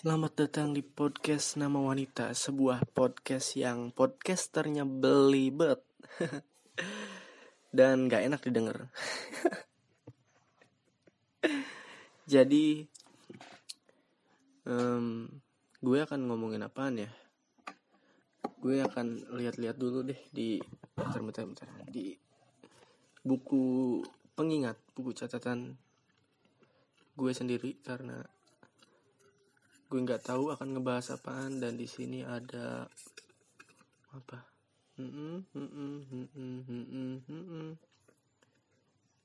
Selamat datang di podcast Nama Wanita, sebuah podcast yang podcasternya belibet dan gak enak didengar. Jadi, um, gue akan ngomongin apaan ya? Gue akan lihat-lihat dulu deh di bentar, bentar, bentar, di buku pengingat, buku catatan gue sendiri karena gue nggak tahu akan ngebahas apaan dan di sini ada apa?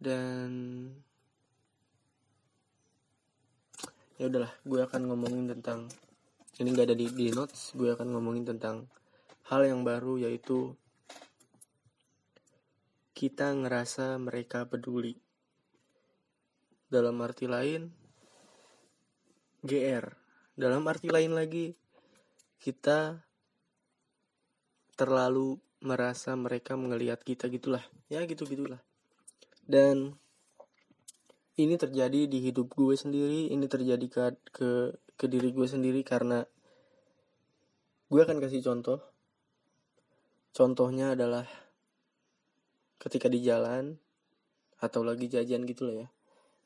Dan ya udahlah gue akan ngomongin tentang ini nggak ada di, di notes gue akan ngomongin tentang hal yang baru yaitu kita ngerasa mereka peduli. Dalam arti lain GR dalam arti lain lagi, kita terlalu merasa mereka melihat kita gitulah. Ya gitu-gitulah. Dan ini terjadi di hidup gue sendiri, ini terjadi ke ke, ke diri gue sendiri karena gue akan kasih contoh. Contohnya adalah ketika di jalan atau lagi jajan gitu lah ya.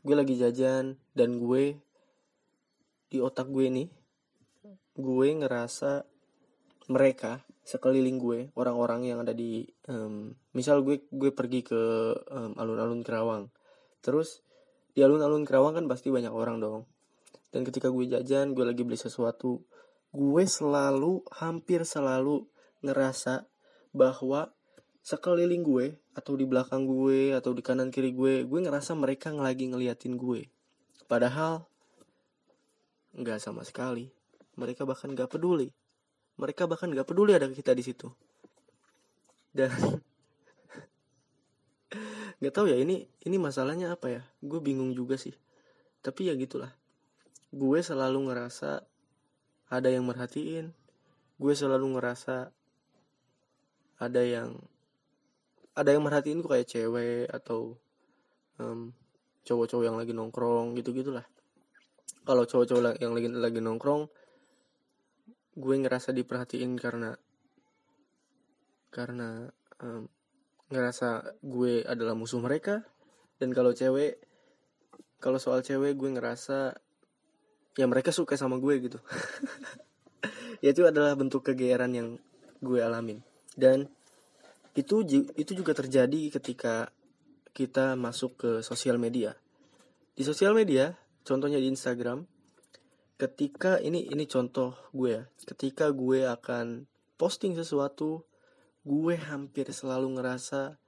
Gue lagi jajan dan gue di otak gue nih gue ngerasa mereka sekeliling gue orang-orang yang ada di um, misal gue gue pergi ke um, alun-alun Kerawang. Terus di alun-alun Kerawang kan pasti banyak orang dong. Dan ketika gue jajan gue lagi beli sesuatu gue selalu hampir selalu ngerasa bahwa sekeliling gue atau di belakang gue atau di kanan kiri gue gue ngerasa mereka lagi ngeliatin gue. Padahal nggak sama sekali. Mereka bahkan nggak peduli. Mereka bahkan nggak peduli ada kita di situ. Dan nggak tahu ya ini ini masalahnya apa ya? Gue bingung juga sih. Tapi ya gitulah. Gue selalu ngerasa ada yang merhatiin. Gue selalu ngerasa ada yang ada yang merhatiin gue kayak cewek atau um, cowok-cowok yang lagi nongkrong gitu gitulah kalau cowok-cowok yang lagi lagi nongkrong gue ngerasa diperhatiin karena karena um, ngerasa gue adalah musuh mereka. Dan kalau cewek kalau soal cewek gue ngerasa ya mereka suka sama gue gitu. Ya itu adalah bentuk kegeeran yang gue alamin. Dan itu itu juga terjadi ketika kita masuk ke sosial media. Di sosial media contohnya di Instagram ketika ini ini contoh gue ya ketika gue akan posting sesuatu gue hampir selalu ngerasa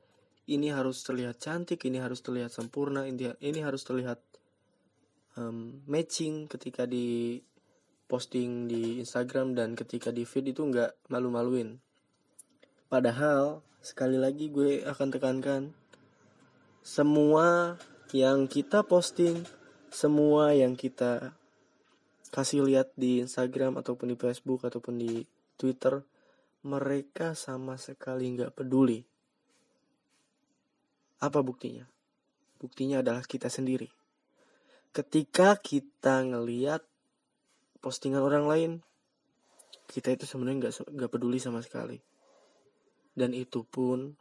ini harus terlihat cantik ini harus terlihat sempurna ini ini harus terlihat um, matching ketika di posting di Instagram dan ketika di feed itu nggak malu-maluin. Padahal sekali lagi gue akan tekankan semua yang kita posting semua yang kita kasih lihat di Instagram ataupun di Facebook ataupun di Twitter mereka sama sekali nggak peduli. Apa buktinya? Buktinya adalah kita sendiri. Ketika kita ngeliat postingan orang lain kita itu sebenarnya nggak nggak peduli sama sekali. Dan itu pun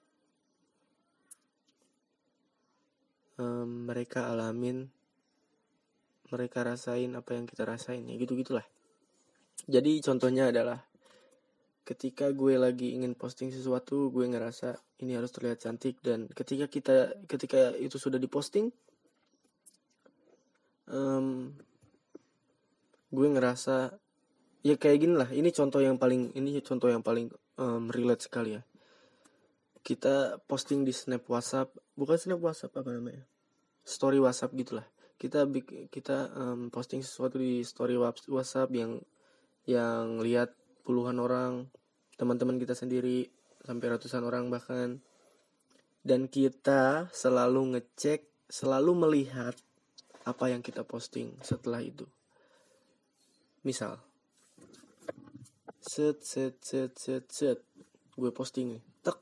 um, mereka alamin mereka rasain apa yang kita rasain ya gitu gitulah jadi contohnya adalah ketika gue lagi ingin posting sesuatu gue ngerasa ini harus terlihat cantik dan ketika kita ketika itu sudah diposting um, gue ngerasa ya kayak gini lah ini contoh yang paling ini contoh yang paling um, relate sekali ya. Kita posting di snap WhatsApp bukan snap WhatsApp apa namanya story WhatsApp gitulah kita kita um, posting sesuatu di story WhatsApp yang yang lihat puluhan orang teman-teman kita sendiri sampai ratusan orang bahkan. Dan kita selalu ngecek selalu melihat apa yang kita posting setelah itu. Misal set set set set set gue posting nih tek.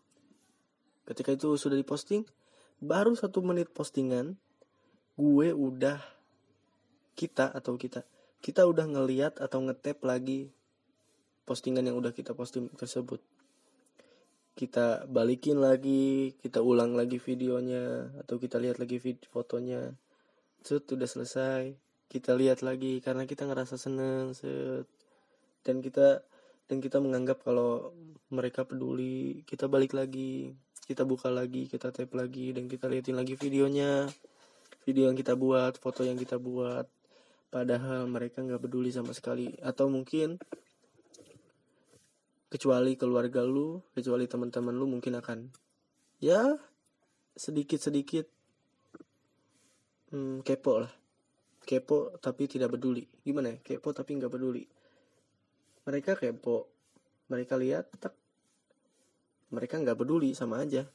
Ketika itu sudah diposting baru satu menit postingan gue udah kita atau kita kita udah ngeliat atau ngetap lagi postingan yang udah kita posting tersebut. Kita balikin lagi kita ulang lagi videonya atau kita lihat lagi video fotonya. Set udah selesai. Kita lihat lagi karena kita ngerasa seneng set. Dan kita dan kita menganggap kalau mereka peduli kita balik lagi kita buka lagi kita tap lagi dan kita liatin lagi videonya video yang kita buat foto yang kita buat. Padahal mereka nggak peduli sama sekali. Atau mungkin kecuali keluarga lu kecuali teman-teman lu mungkin akan ya sedikit sedikit hmm, kepo lah. Kepo tapi tidak peduli. Gimana ya? Kepo tapi nggak peduli. Mereka kepo. Mereka lihat tak mereka nggak peduli sama aja.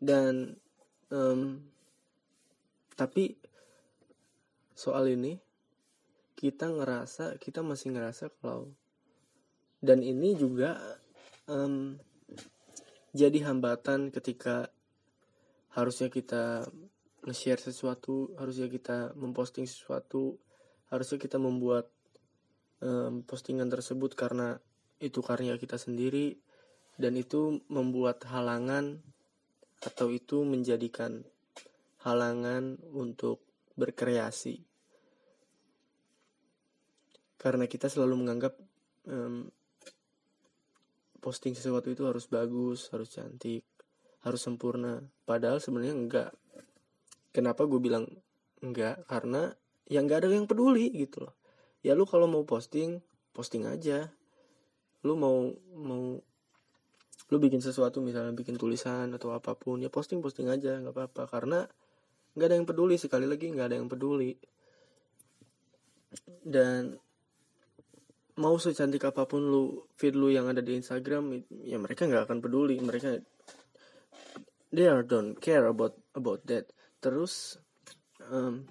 Dan um, tapi soal ini kita ngerasa kita masih ngerasa kalau dan ini juga um, jadi hambatan ketika harusnya kita nge-share sesuatu harusnya kita memposting sesuatu harusnya kita membuat um, postingan tersebut karena itu karya kita sendiri dan itu membuat halangan atau itu menjadikan halangan untuk berkreasi. Karena kita selalu menganggap um, posting sesuatu itu harus bagus harus cantik harus sempurna. Padahal sebenarnya enggak. Kenapa gue bilang enggak? Karena yang enggak ada yang peduli gitu loh. Ya lu kalau mau posting posting aja. Lu mau mau lu bikin sesuatu misalnya bikin tulisan atau apa pun ya posting posting aja nggak apa-apa. Karena nggak ada yang peduli sekali lagi nggak ada yang peduli. Dan mau secantik apa pun lu feed lu yang ada di Instagram ya mereka nggak akan peduli. Mereka they are don't care about about that. Terus um,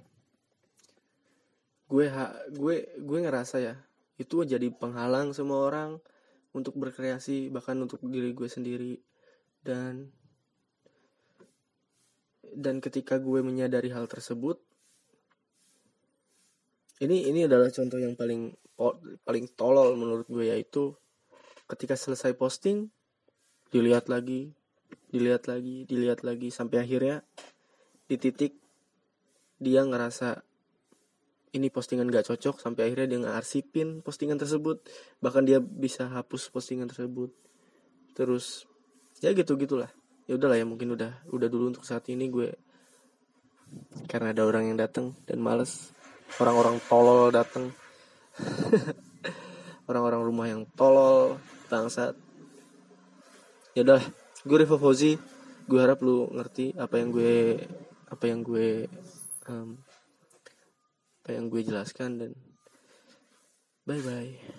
gue ha, gue gue ngerasa ya itu jadi penghalang semua orang untuk berkreasi bahkan untuk diri gue sendiri. Dan dan ketika gue menyadari hal tersebut ini ini adalah contoh yang paling paling tolol menurut gue yaitu ketika selesai posting dilihat lagi dilihat lagi dilihat lagi sampai akhirnya di titik dia ngerasa ini postingan gak cocok sampai akhirnya dia ngarsipin postingan tersebut. Bahkan dia bisa hapus postingan tersebut. Terus ya gitu gitulah ya udahlah ya mungkin udah udah dulu untuk saat ini gue karena ada orang yang datang dan males orang-orang tolol datang orang-orang rumah yang tolol bangsat. Ya udah gue Rivo Fauzi gue harap lu ngerti apa yang gue apa yang gue um, apa yang gue jelaskan dan bye bye